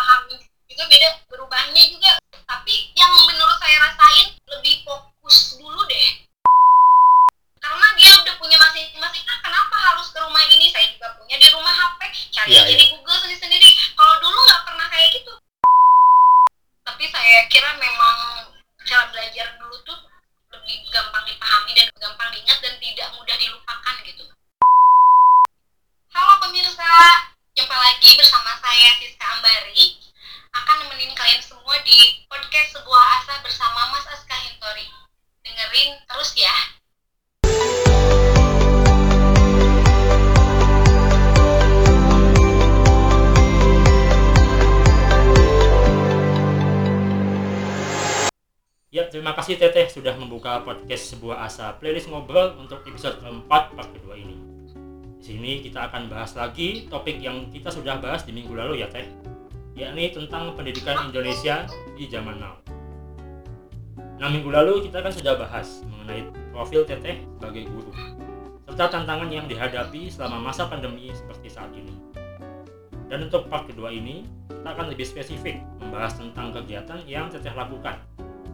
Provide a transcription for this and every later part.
pahami juga beda berubahnya juga. Tapi yang menurut saya rasain lebih fokus dulu deh. Karena dia udah punya masing-masing. Ah, kenapa harus ke rumah ini? Saya juga punya di rumah HP cari Iya, aja iya. di Google sendiri-sendiri. Kalau dulu nggak pernah kayak gitu. Tapi saya kira memang cara belajar dulu tuh lebih gampang dipahami dan gampang diingat dan tidak mudah dilupakan gitu. Halo pemirsa, jumpa lagi bersama saya Siska Ambari akan nemenin kalian semua di podcast sebuah asa bersama Mas Aska Hintori. Dengerin terus ya. Ya, terima kasih Teteh sudah membuka podcast sebuah asa playlist ngobrol untuk episode keempat part kedua ini. Di sini kita akan bahas lagi topik yang kita sudah bahas di minggu lalu ya Teh, yakni tentang pendidikan Indonesia di zaman now. Nah, minggu lalu kita kan sudah bahas mengenai profil Teteh sebagai guru, serta tantangan yang dihadapi selama masa pandemi seperti saat ini. Dan untuk part kedua ini, kita akan lebih spesifik membahas tentang kegiatan yang Teteh lakukan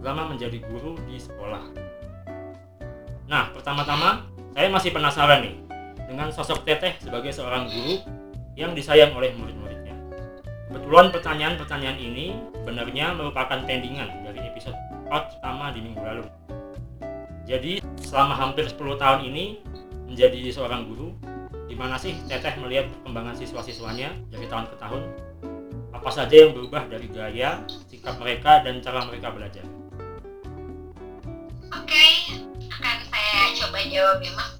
selama menjadi guru di sekolah. Nah, pertama-tama saya masih penasaran nih dengan sosok Teteh sebagai seorang guru yang disayang oleh murid-muridnya. Kebetulan pertanyaan-pertanyaan ini sebenarnya merupakan pendingan dari episode part pertama di minggu lalu. Jadi, selama hampir 10 tahun ini menjadi seorang guru, gimana sih Teteh melihat perkembangan siswa-siswanya dari tahun ke tahun? Apa saja yang berubah dari gaya, sikap mereka, dan cara mereka belajar? Oke, akan saya coba jawab ya Mas.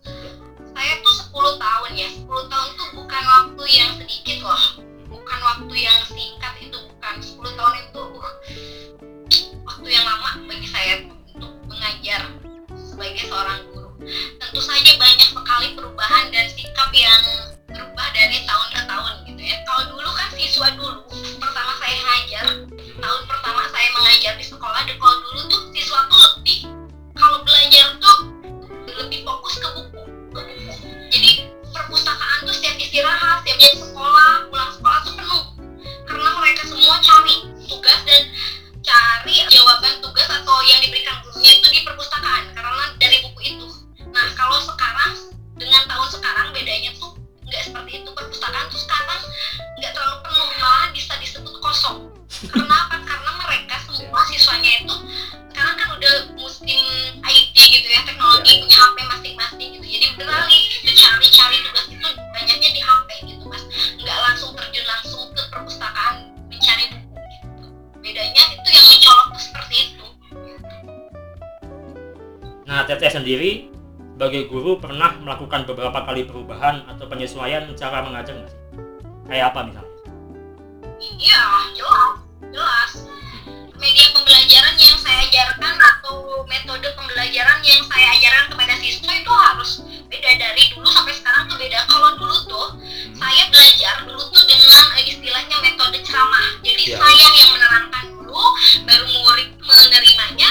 Saya tuh 10 tahun ya, 10 tahun tuh bukan waktu yang sedikit loh. Bukan waktu yang singkat itu bukan 10 tahun itu uh, waktu yang lama bagi saya untuk mengajar sebagai seorang guru. Tentu saja banyak sekali perubahan dan sikap yang berubah dari tahun ke tahun gitu ya. Kalau dulu kan siswa dulu pertama saya ngajar, tahun pertama saya mengajar di sekolah, kalau dulu tuh siswa tuh lebih kalau belajar tuh lebih fokus ke istirahat, pernah melakukan beberapa kali perubahan atau penyesuaian cara mengajar nggak sih? Kayak apa misalnya? iya jelas jelas media pembelajaran yang saya ajarkan atau metode pembelajaran yang saya ajarkan kepada siswa itu harus beda dari dulu sampai sekarang tuh beda kalau dulu tuh saya belajar dulu tuh dengan eh, istilahnya metode ceramah jadi Ya. saya yang menerangkan dulu baru murid menerimanya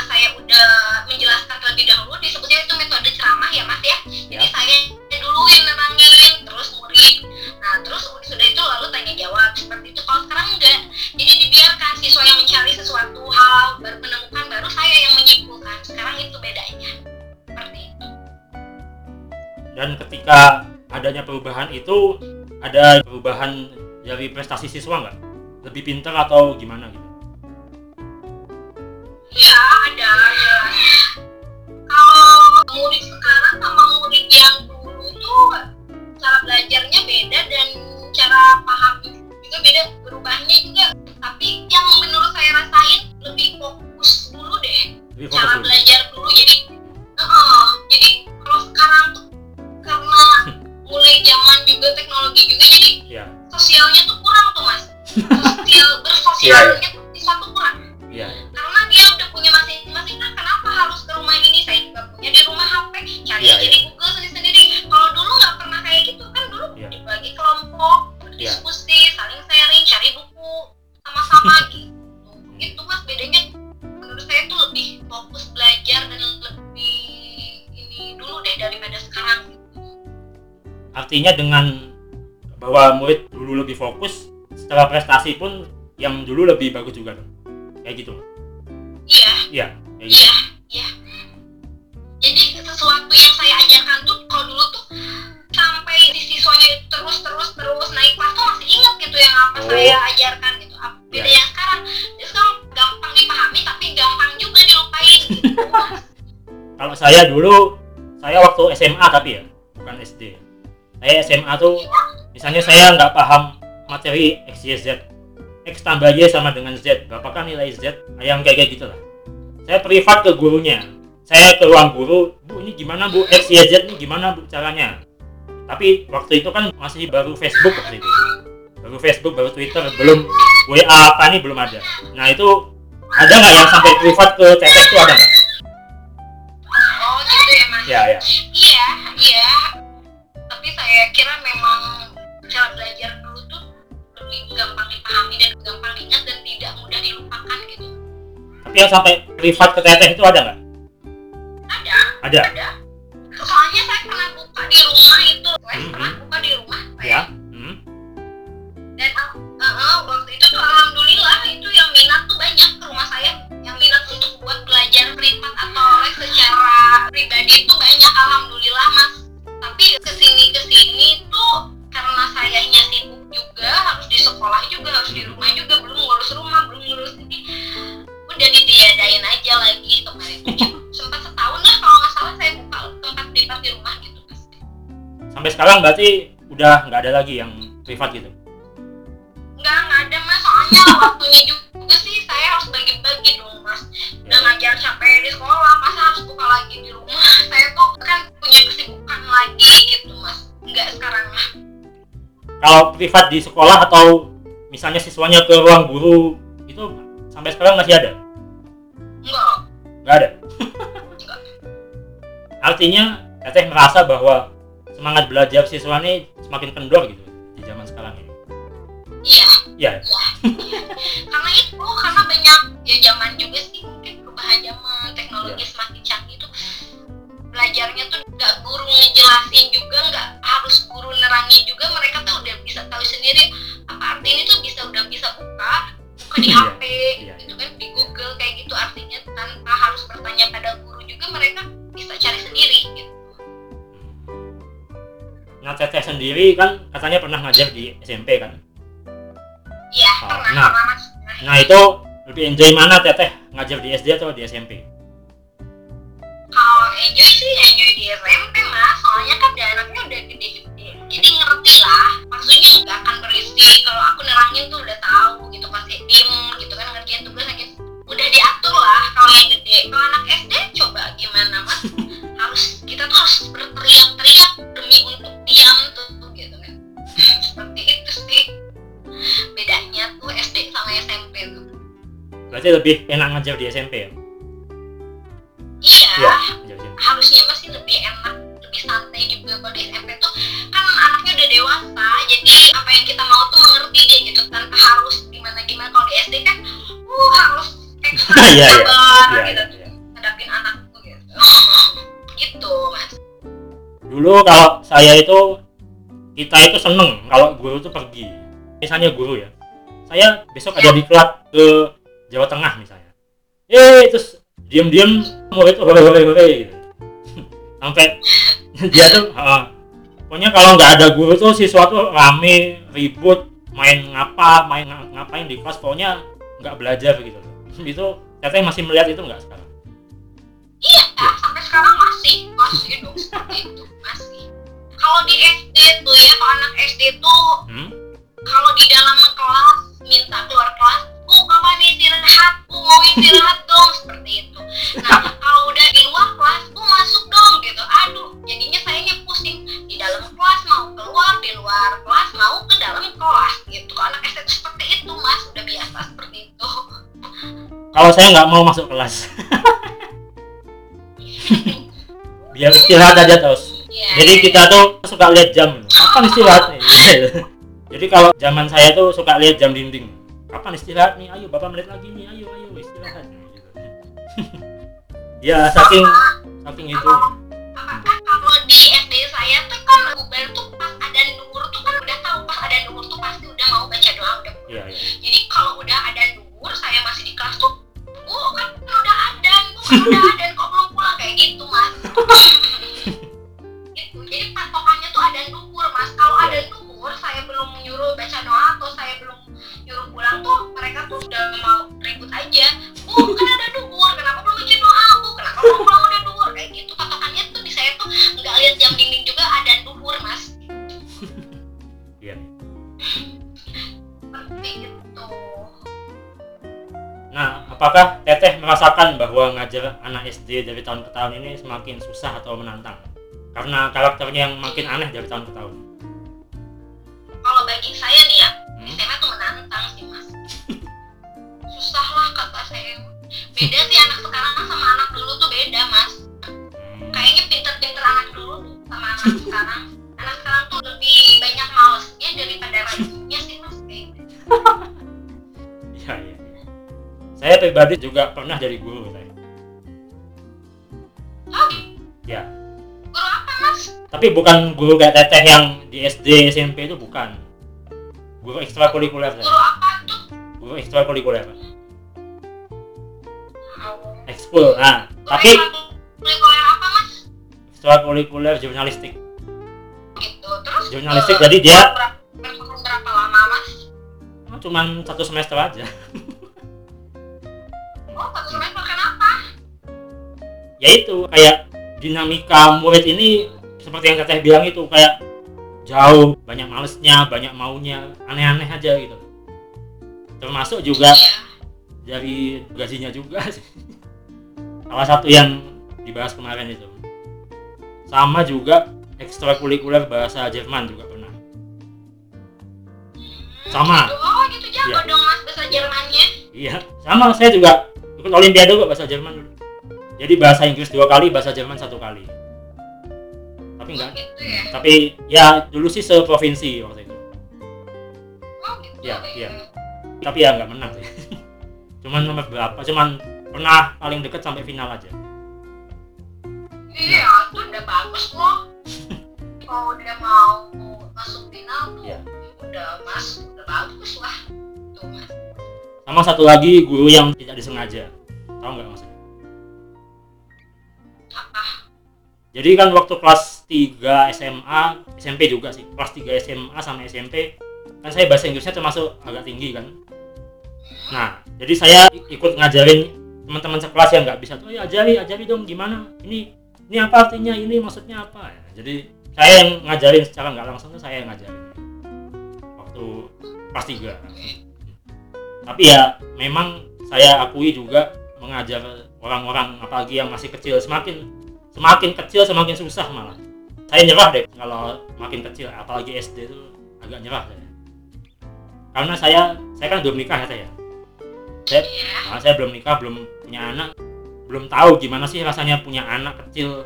karena saya udah menjelaskan terlebih dahulu disebutnya itu metode ceramah ya mas ya. Jadi Ya. saya dulu yang nerangin terus murid. Nah terus sudah itu lalu tanya jawab seperti itu. Kalau sekarang enggak. Jadi dibiarkan siswa yang mencari sesuatu hal baru menemukan baru saya yang menyimpulkan. Sekarang itu bedanya. Seperti itu. Dan ketika adanya perubahan itu ada perubahan dari prestasi siswa nggak? Lebih pintar atau gimana gitu? Iya ada jelas. Kalau murid sekarang sama murid yang dulu tuh cara belajarnya beda dan cara paham juga beda berubahnya juga. Tapi yang menurut saya rasain lebih fokus dulu deh Lebih fokus cara dulu. belajar dulu. Jadi, eh, jadi kalau sekarang tuh karena mulai zaman juga teknologi juga jadi Ya, sosialnya tuh kurang tuh mas. Sosial bersosialnya tuh siswa tuh kurang iya. karena dia udah punya masing-masing ah kenapa harus ke rumah ini saya juga punya di rumah HP cari Iya, aja di Google sendiri-sendiri kalau dulu nggak pernah kayak gitu kan dulu Iya. dibagi kelompok Iya. diskusi saling sharing cari buku sama-sama gitu itu mas bedanya menurut saya tuh lebih fokus belajar dan lebih ini dulu deh daripada sekarang. Artinya dengan bahwa murid dulu lebih fokus, secara prestasi pun yang dulu lebih bagus juga dong kayak gitu. Iya. Iya gitu. Iya iya. Jadi sesuatu yang saya ajarkan tuh kalau dulu tuh sampai si siswanya terus terus terus naik kelas tuh masih ingat gitu yang apa Oh. saya ajarkan gitu. Beda Iya. yang sekarang. Jadi sekarang gampang dipahami tapi gampang juga dilupain gitu. Kalau saya dulu saya waktu SMA tapi ya bukan SD saya SMA tuh misalnya saya nggak paham materi X, Y, Z X tambah Y sama dengan Z. Berapakah nilai Z yang kayak kayak gitu lah saya privat ke gurunya. Saya ke ruang guru bu ini gimana bu? X, Y, Z ini gimana bu caranya? Tapi waktu itu kan masih baru Facebook waktu itu. Baru Facebook baru Twitter belum WA apa nih belum ada. Nah itu ada nggak yang sampai privat ke teteh itu ada nggak? Oh gitu ya mas? Ya ya. Iya iya. Tapi saya kira memang cara belajar gampang dipahami dan gampang diingat dan tidak mudah dilupakan gitu. Tapi yang sampai privat ke teteh itu ada nggak? Ada. Ada. Ada. Soalnya saya pernah buka di rumah itu. Saya Hmm, pernah buka di rumah saya. Ya hmm. dan uh, uh, waktu itu tuh alhamdulillah itu yang minat tuh banyak ke rumah saya. Yang minat untuk buat belajar privat atau les secara pribadi itu banyak alhamdulillah mas. Tapi ke sini ke sini aja lagi kemarin. Tuh cuma sempat setahun lah kalau nggak salah saya buka tempat privat di rumah gitu mas. Sampai sekarang berarti udah nggak ada lagi yang privat gitu? Enggak, enggak ada mas. Soalnya waktunya juga sih saya harus bagi-bagi dong mas. Udah ngajar capek di sekolah masa harus buka lagi di rumah? Saya tuh kan punya kesibukan lagi gitu mas. Enggak sekarang lah. Kalau privat di sekolah atau misalnya siswanya ke ruang guru itu sampai sekarang masih ada nggak ada. Artinya teteh merasa bahwa semangat belajar siswa ini semakin kendor gitu di zaman sekarang ini. Iya. Ya karena itu karena banyak ya zaman juga sih mungkin perubahan zaman teknologi semakin canggih tuh belajarnya tuh nggak guru ngejelasin juga nggak harus guru nerangin juga mereka tuh udah bisa tahu sendiri apa arti ini tuh bisa udah bisa buka buka di Iya, HP iya, gitu kan di Google kayak gitu. Artinya tanpa harus bertanya pada guru juga mereka bisa cari sendiri gitu. Nah teteh sendiri kan katanya pernah ngajar di SMP kan? Iya Oh, pernah nah. pernah nah itu lebih enjoy mana teteh ngajar di SD atau di SMP kalau enjoy sih enjoy di SMP mas. Soalnya kan dia anaknya udah gede-gede. Jadi ngerti lah maksudnya nggak akan berisi yang gede. Kalau anak SD coba gimana mas? Harus kita tuh harus berteriak-teriak demi untuk diam tuh gitu kan. Seperti itu sih. Bedanya tuh SD sama SMP tuh. Berarti lebih enak ngajar di SMP ya? Iya. SMP. harusnya masih lebih enak lebih santai juga kalau di SMP tuh. Kan anaknya udah dewasa jadi apa yang kita mau tuh mengerti dia gitu. Tanpa harus gimana gimana kalau di SD kan uh harus ekstra Iya, iya. Dulu kalau saya itu kita itu seneng kalau guru itu pergi. Misalnya guru ya saya besok ada diklat ke Jawa Tengah misalnya. Eh terus diam-diam murid itu hore hore hore gitu. Sampai dia tuh ah, pokoknya kalau nggak ada guru tuh siswa tuh rame ribut main ngapa main nga- ngapain di kelas pokoknya nggak belajar gitu. Itu teteh masih melihat itu nggak sekarang? Iya sampai sekarang masih masih dong seperti itu masih. Kalau di SD tuh ya kalau anak SD tuh hmm? kalau di dalam kelas minta keluar kelas bu kapan istirahat? Bu mau istirahat dong seperti itu. Nah kalau udah di luar kelas bu masuk dong gitu. Aduh jadinya sayanya pusing. Di dalam kelas mau keluar di luar kelas mau ke dalam kelas gitu. Anak SD tuh seperti itu mas. Udah biasa seperti itu. Kalau saya nggak mau masuk kelas biar istirahat aja terus ya, jadi kita tuh suka lihat jam. Kapan istirahat nih? Jadi kalau zaman saya tuh suka lihat jam dinding. Kapan istirahat nih? Ayo bapak menit lagi nih? Ayo ayo istirahat. Ya saking saking itu. Apa? Kan kalau di SD saya tuh kan bubar tuh pas ada duhur tuh kan udah tahu pas ada duhur tuh pasti udah mau baca doa udah. Iya iya. Jadi kalau udah ada duhur saya masih di kelas tuh bu kan udah adan bu kan udah adan kok belum pulang? Kayak gitu mas. Gitu jadi patokannya tuh adan duhur mas. Kalau Iya. adan duhur saya belum nyuruh baca doa atau saya belum nyuruh pulang tuh mereka tuh udah mau ribut aja. Bu kan ada duhur apakah teteh merasakan bahwa ngajar anak SD dari tahun ke tahun ini semakin susah atau menantang? Karena karakternya yang makin aneh dari tahun ke tahun. Kalau bagi saya nih ya Hmm? SMA tuh menantang sih mas. Susah lah kata saya. Beda sih anak sekarang sama anak dulu tuh beda mas. Hmm, kayaknya pinter-pinter anak dulu sama anak sekarang. Anak sekarang tuh lebih banyak malesnya daripada rajinnya sih mas iya iya. Saya pribadi juga pernah jadi guru saya oh ya. Guru apa mas? Tapi bukan guru kayak teteh yang di SD SMP itu bukan. Guru ekstrakurikuler guru saya apa tuh guru ekstrakurikuler Oh. ekskul nah Guru tapi ekstrakurikuler apa mas? Ekstrakurikuler jurnalistik. Gitu terus Jurnalistik, eh, jadi dia- berapa, berapa, berapa lama mas? Oh, cuman satu semester aja oh ya itu kayak dinamika murid ini seperti yang teteh bilang itu kayak jauh banyak malesnya banyak maunya aneh-aneh aja gitu termasuk juga Iya. dari gajinya juga salah satu yang dibahas kemarin itu sama juga ekstrakurikuler bahasa Jerman juga pernah Sama. Gitu. Oh gitu jago Iya. dong mas bahasa Jermannya. iya sama saya juga olimpiade kok bahasa Jerman dulu jadi bahasa Inggris dua kali bahasa Jerman satu kali tapi enggak Gitu ya. tapi ya dulu sih seprovinsi waktu itu Oh gitu. Iya, iya. tapi ya nggak menang sih cuman nomor berapa cuman pernah paling deket sampai final aja Iya, tuh udah bagus loh. Kalau udah mau masuk final tuh Iya. udah mas, udah bagus lah. Tuh mas. Sama satu lagi guru yang tidak disengaja. Tahu nggak Apa? jadi kan waktu kelas 3 SMA SMP juga sih. Kelas 3 SMA sama SMP kan saya bahasa Inggrisnya termasuk agak tinggi kan. Nah jadi saya ikut ngajarin teman-teman sekelas yang nggak bisa tuh ya ajari ajari dong gimana? Ini ini apa artinya? Ini maksudnya apa? Ya, jadi saya yang ngajarin secara nggak langsung tuh saya yang ngajarin. Waktu kelas 3 tapi ya memang saya akui juga mengajar orang-orang apalagi yang masih kecil semakin semakin kecil semakin susah malah. Saya nyerah deh kalau makin kecil apalagi SD itu agak nyerah saya. Karena saya saya kan belum nikah ya saya. Saya, saya belum nikah belum punya anak belum tahu gimana sih rasanya punya anak kecil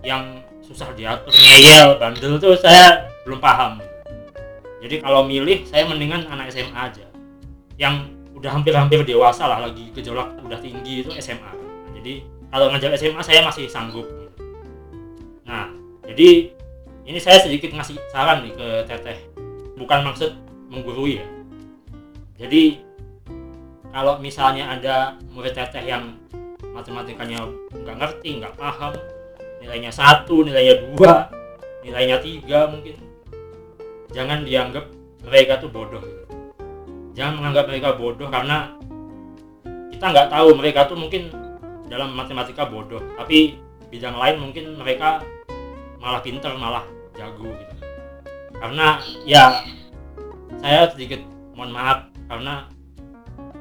yang susah diatur ngeyel bandel tuh saya belum paham. Jadi kalau milih saya mendingan anak SMA aja. Yang udah hampir-hampir dewasa lah lagi gejolak udah tinggi itu SMA jadi kalau ngajar SMA saya masih sanggup. Nah jadi ini saya sedikit ngasih saran nih ke teteh. Bukan maksud menggurui ya. Jadi kalau misalnya ada murid teteh yang matematikanya nggak ngerti nggak paham nilainya satu nilainya dua nilainya tiga mungkin jangan dianggap mereka tuh bodoh gitu. Jangan menganggap mereka bodoh karena kita nggak tahu mereka tuh mungkin dalam matematika bodoh tapi bidang lain mungkin mereka malah pinter malah jago gitu karena ya saya sedikit mohon maaf karena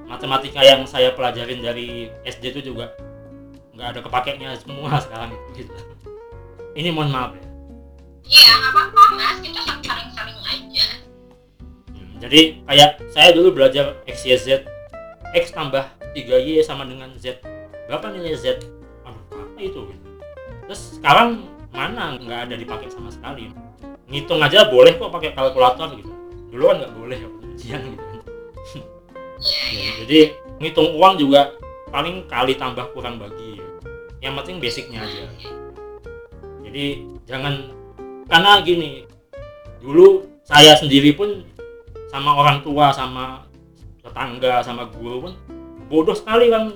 matematika yang saya pelajarin dari SD itu juga nggak ada kepakainya semua sekarang gitu ini mohon maaf ya Iya, apa-apa mas. Kita saling-saling aja. Jadi kayak saya dulu belajar X, Y, Z. X tambah 3Y sama dengan Z. Berapa nilai Z? Aduh apa itu? Terus sekarang mana nggak ada dipakai sama sekali? Ngitung aja boleh kok pakai kalkulator gitu. Dulu kan nggak boleh waktu ujian gitu. Iya, Ya, iya. jadi ngitung uang juga paling kali tambah kurang bagi. Yang penting basicnya aja. Jadi jangan karena gini dulu saya sendiri pun sama orang tua sama tetangga sama guru pun bodoh sekali kan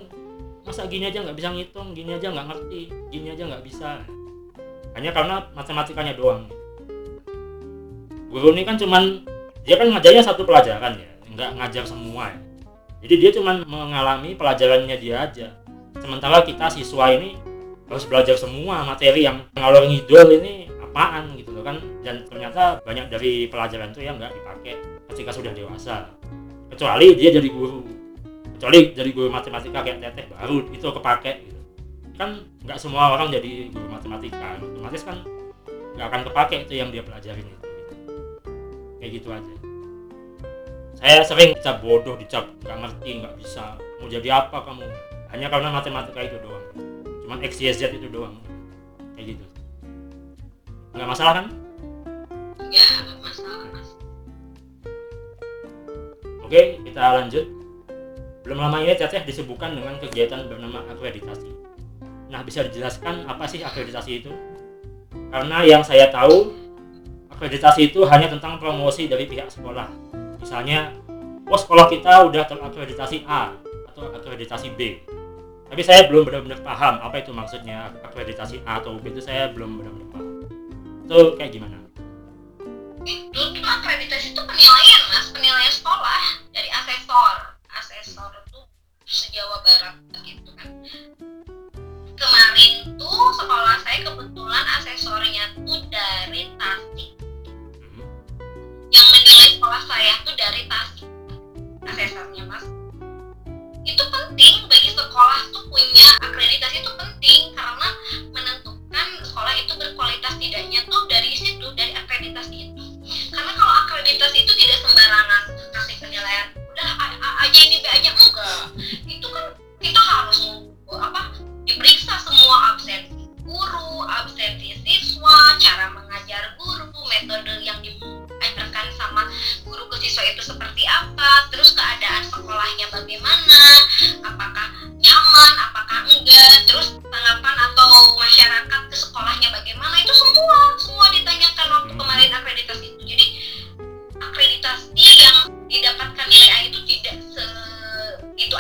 masa gini aja nggak bisa ngitung gini aja nggak ngerti gini aja nggak bisa. Hanya karena matematikanya doang. Guru ini kan cuman dia kan ngajarnya satu pelajaran ya nggak ngajar semua ya. jadi dia cuman mengalami pelajarannya dia aja. Sementara kita siswa ini harus belajar semua materi yang ngalor ngidul ini apaan gitu kan. Dan ternyata banyak dari pelajaran itu yang nggak dipakai ketika sudah dewasa. Kecuali dia jadi guru. Kecuali jadi guru matematika kayak teteh baru itu kepake gitu. Kan nggak semua orang jadi guru matematika. Otomatis kan nggak akan kepake itu yang dia pelajarin itu gitu. kayak gitu aja. Saya sering dicap bodoh dicap nggak ngerti nggak bisa. Mau jadi apa kamu? Hanya karena matematika itu doang. Cuman x y z itu doang. Kayak gitu. Nggak masalah kan oke kita lanjut. Belum lama ini Teteh disebutkan dengan kegiatan bernama akreditasi. Nah bisa dijelaskan apa sih akreditasi itu? Karena yang saya tahu akreditasi itu hanya tentang promosi dari pihak sekolah. Misalnya oh sekolah kita udah terakreditasi A atau akreditasi B. Tapi saya belum benar-benar paham apa itu maksudnya akreditasi A atau B itu saya belum benar-benar paham. Itu kayak gimana itu tuh akreditasi itu penilaian mas. Penilaian sekolah dari asesor. Asesor itu sejawa barat gitu kan. Kemarin tuh sekolah saya kebetulan asesornya tuh dari Tasik. Hmm. yang menilai sekolah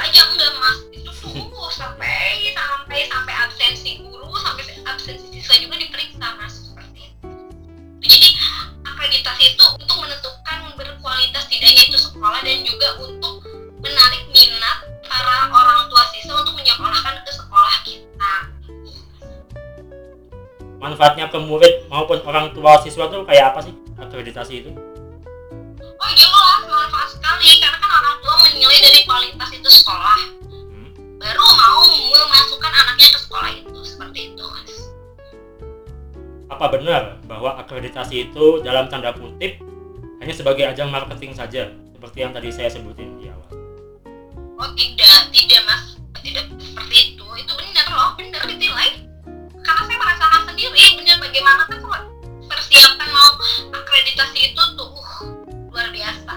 aja enggak mas. Itu tuh sampai sampai sampai absensi guru sampai absensi siswa juga diperiksa mas. Seperti itu. Jadi akreditasi itu untuk menentukan berkualitas tidaknya itu sekolah dan juga untuk menarik minat para orang tua siswa untuk menyekolahkan ke sekolah kita. Manfaatnya ke murid maupun orang tua siswa tuh kayak apa sih akreditasi itu sekolah. Hmm. baru mau memasukkan anaknya ke sekolah itu seperti itu mas. Apa benar bahwa akreditasi itu dalam tanda kutip hanya sebagai ajang marketing saja seperti yang tadi saya sebutin di awal? Oh tidak tidak mas. Tidak seperti itu. Itu benar loh benar ditilai karena saya merasakan sendiri benar bagaimana kan persiapan mau akreditasi itu tuh uh, luar biasa.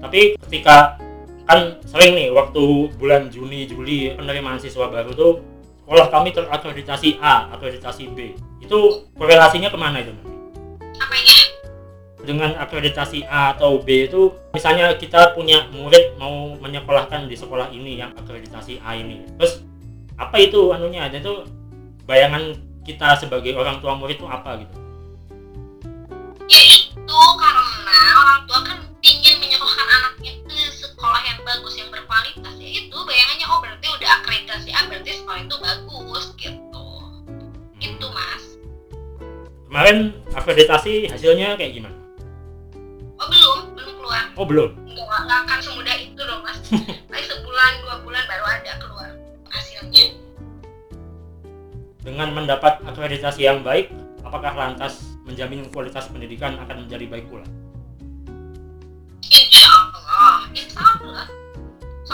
Tapi ketika kan sering nih waktu bulan Juni Juli penerimaan siswa baru tuh sekolah kami terakreditasi A akreditasi B. Itu korelasinya ke mana itu nanti apanya dengan akreditasi A atau B itu misalnya kita punya murid mau menyekolahkan di sekolah ini yang akreditasi A ini. Terus apa itu anunya? Itu bayangan kita sebagai orang tua murid itu apa gitu? Ya itu karena orang tua kan ingin menyekolahkan anaknya bagus yang berkualitas ya itu bayangannya oh berarti udah akreditasi A berarti sekolah itu bagus gitu. Itu mas. Kemarin akreditasi hasilnya kayak gimana? Oh belum belum keluar. Oh belum? Nggak nggak akan semudah itu dong mas. Paling sebulan dua bulan baru ada keluar hasilnya. Dengan mendapat akreditasi yang baik apakah lantas menjamin kualitas pendidikan akan menjadi baik pula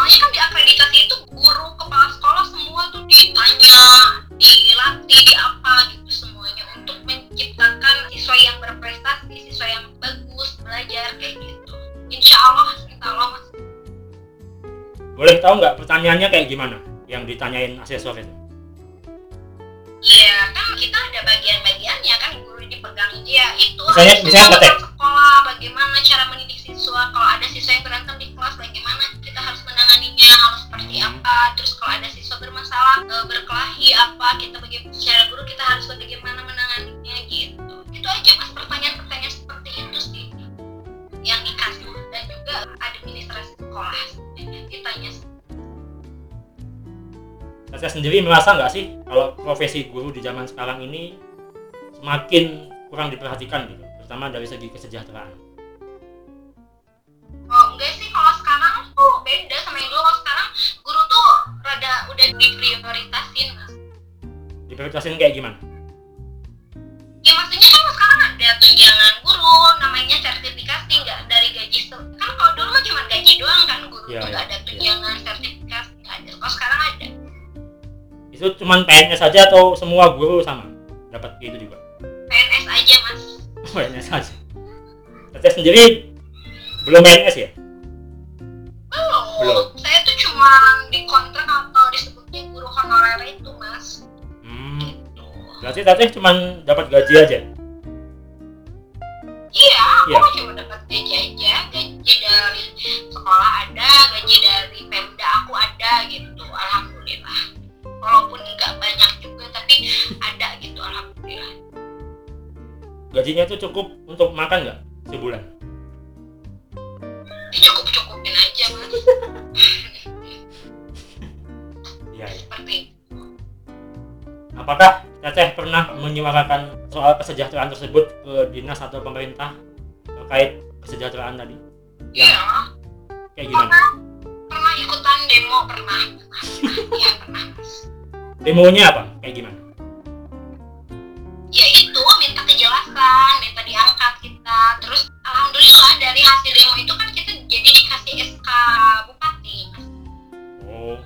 soalnya kan di akreditasi itu guru kepala sekolah semua tuh ditanya dilatih di apa gitu semuanya untuk menciptakan siswa yang berprestasi siswa yang bagus belajar kayak gitu. Insya Allah insya Allah mas. Boleh tahu nggak pertanyaannya kayak gimana? Yang ditanyain asesor itu? Iya kan kita ada bagian-bagiannya kan guru dipegang dia itu Misalnya- misalnya apa, sendiri merasa nggak sih kalau profesi guru di zaman sekarang ini semakin kurang diperhatikan gitu, terutama dari segi kesejahteraan. Oh enggak sih kalau sekarang tuh beda sama yang dulu kalau sekarang guru tuh rada udah diprioritasin Diprioritasin kayak gimana? ya maksudnya kan sekarang ada tunjangan guru namanya sertifikasi Itu cuman PNS saja atau semua guru sama dapat gitu juga? PNS aja mas PNS saja. Teteh sendiri belum PNS ya? belum, Belum. saya tuh cuma dikontrak atau disebutnya guru honorer itu mas Hmm, gitu berarti teteh cuman dapat gaji aja? Iya, aku Iya. mah cuma dapat gaji aja, gaji dari sekolah ada, gaji dari Pemda aku ada gitu, alhamdulillah. Walaupun nggak banyak juga, tapi ada gitu, alhamdulillah. Gajinya itu cukup untuk makan nggak sebulan? Dicukup cukupin aja mas, seperti itu. Apakah Teteh pernah menyuarakan soal kesejahteraan tersebut ke dinas atau pemerintah terkait kesejahteraan tadi? Iya, Kayak gimana? pernah, pernah ikutan demo pernah, iya pernah. Demonya apa? Kayak gimana? Ya itu minta kejelasan, minta diangkat kita, terus alhamdulillah dari hasil demo itu kan kita jadi dikasih SK bupati. Oh,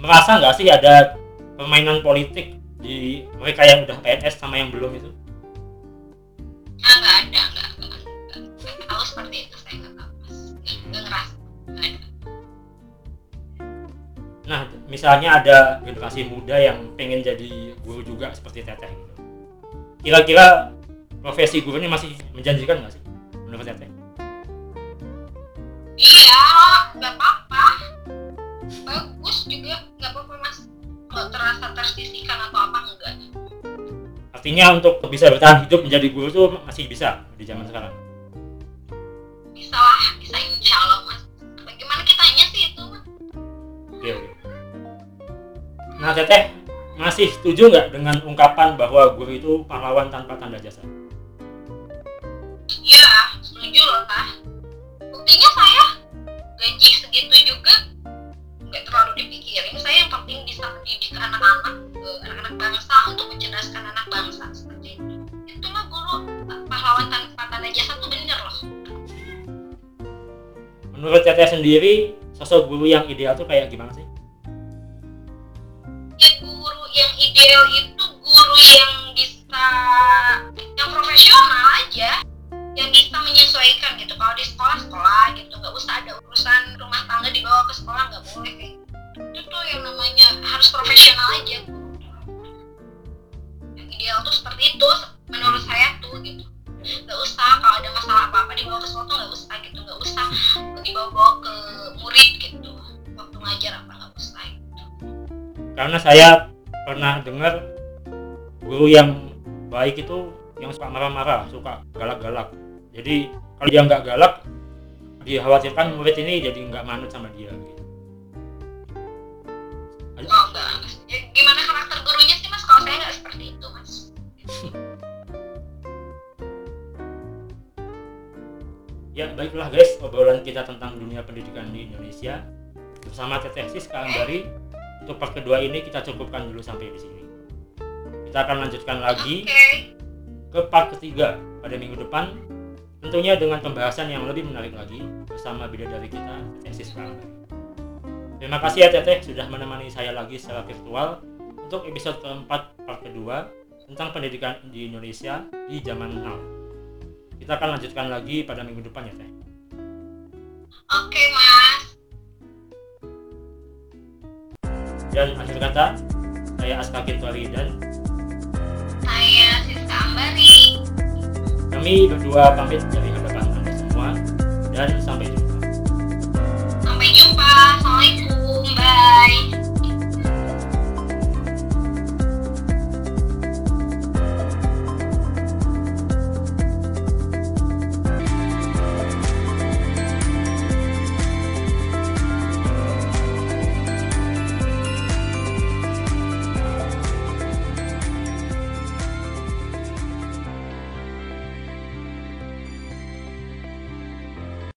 merasa nggak sih ada permainan politik di mereka yang udah PNS sama yang belum itu? Ah, nggak ada, nggak, tahu seperti itu, saya nggak tahu, mas. Nggak ngerasa, nggak ada. Nah, misalnya ada generasi muda yang pengen jadi guru juga seperti Teteh gitu. Kira-kira profesi guru ini masih menjanjikan nggak sih menurut Teteh? Iya, nggak apa-apa. Bagus juga, nggak apa-apa, mas. Kalau terasa tersisihkan atau apa, enggak. Artinya untuk bisa bertahan hidup menjadi guru tuh masih bisa di zaman sekarang. Bisa lah, bisa insya Allah, mas. Bagaimana kitanya sih itu, mas? Oke, oke. Nah, Teteh masih setuju nggak dengan ungkapan bahwa guru itu pahlawan tanpa tanda jasa? Iya, setuju lah. Buktinya saya gaji segitu juga nggak terlalu dipikirin. Saya yang penting bisa mendidik anak-anak, eh, anak-anak bangsa untuk mencerdaskan anak bangsa seperti itu. Itulah guru pahlawan tanpa tanda jasa tuh bener loh. Menurut Teteh sendiri, sosok guru yang ideal tuh kayak gimana sih? Ideal itu guru yang bisa yang profesional aja yang bisa menyesuaikan gitu. Kalau di sekolah sekolah gitu nggak usah ada urusan rumah tangga dibawa ke sekolah nggak boleh kayak gitu. itu tuh yang namanya harus profesional aja. Yang ideal tuh seperti itu menurut saya tuh gitu. Nggak usah kalau ada masalah apa apa dibawa ke sekolah tuh nggak usah gitu. Nggak usah dibawa-bawa ke murid gitu. Waktu ngajar apa nggak usah gitu. Karena saya pernah dengar guru yang baik itu yang suka marah-marah, suka galak-galak. Jadi kalau dia nggak galak, dikhawatirkan murid ini jadi nggak manut sama dia. Gitu. Oh enggak. Ya, gimana karakter gurunya sih mas? Kalau saya nggak seperti itu mas. Ya baiklah guys, obrolan kita tentang dunia pendidikan di Indonesia bersama Teteh Siska Ambari. Untuk part kedua ini kita cukupkan dulu sampai di sini. Kita akan lanjutkan lagi ke part ketiga pada minggu depan tentunya dengan pembahasan yang lebih menarik lagi bersama bidadari kita Ambari. Terima kasih ya Teteh sudah menemani saya lagi secara virtual untuk episode keempat part kedua tentang pendidikan di Indonesia di zaman now. Kita akan lanjutkan lagi pada minggu depan ya Teh. Oke mas. dan akhir kata saya Aska Kintori dan saya Siska Ambari. kami berdua pamit dari hadapan anda semua dan sampai jumpa. Sampai jumpa. Assalamualaikum. Bye.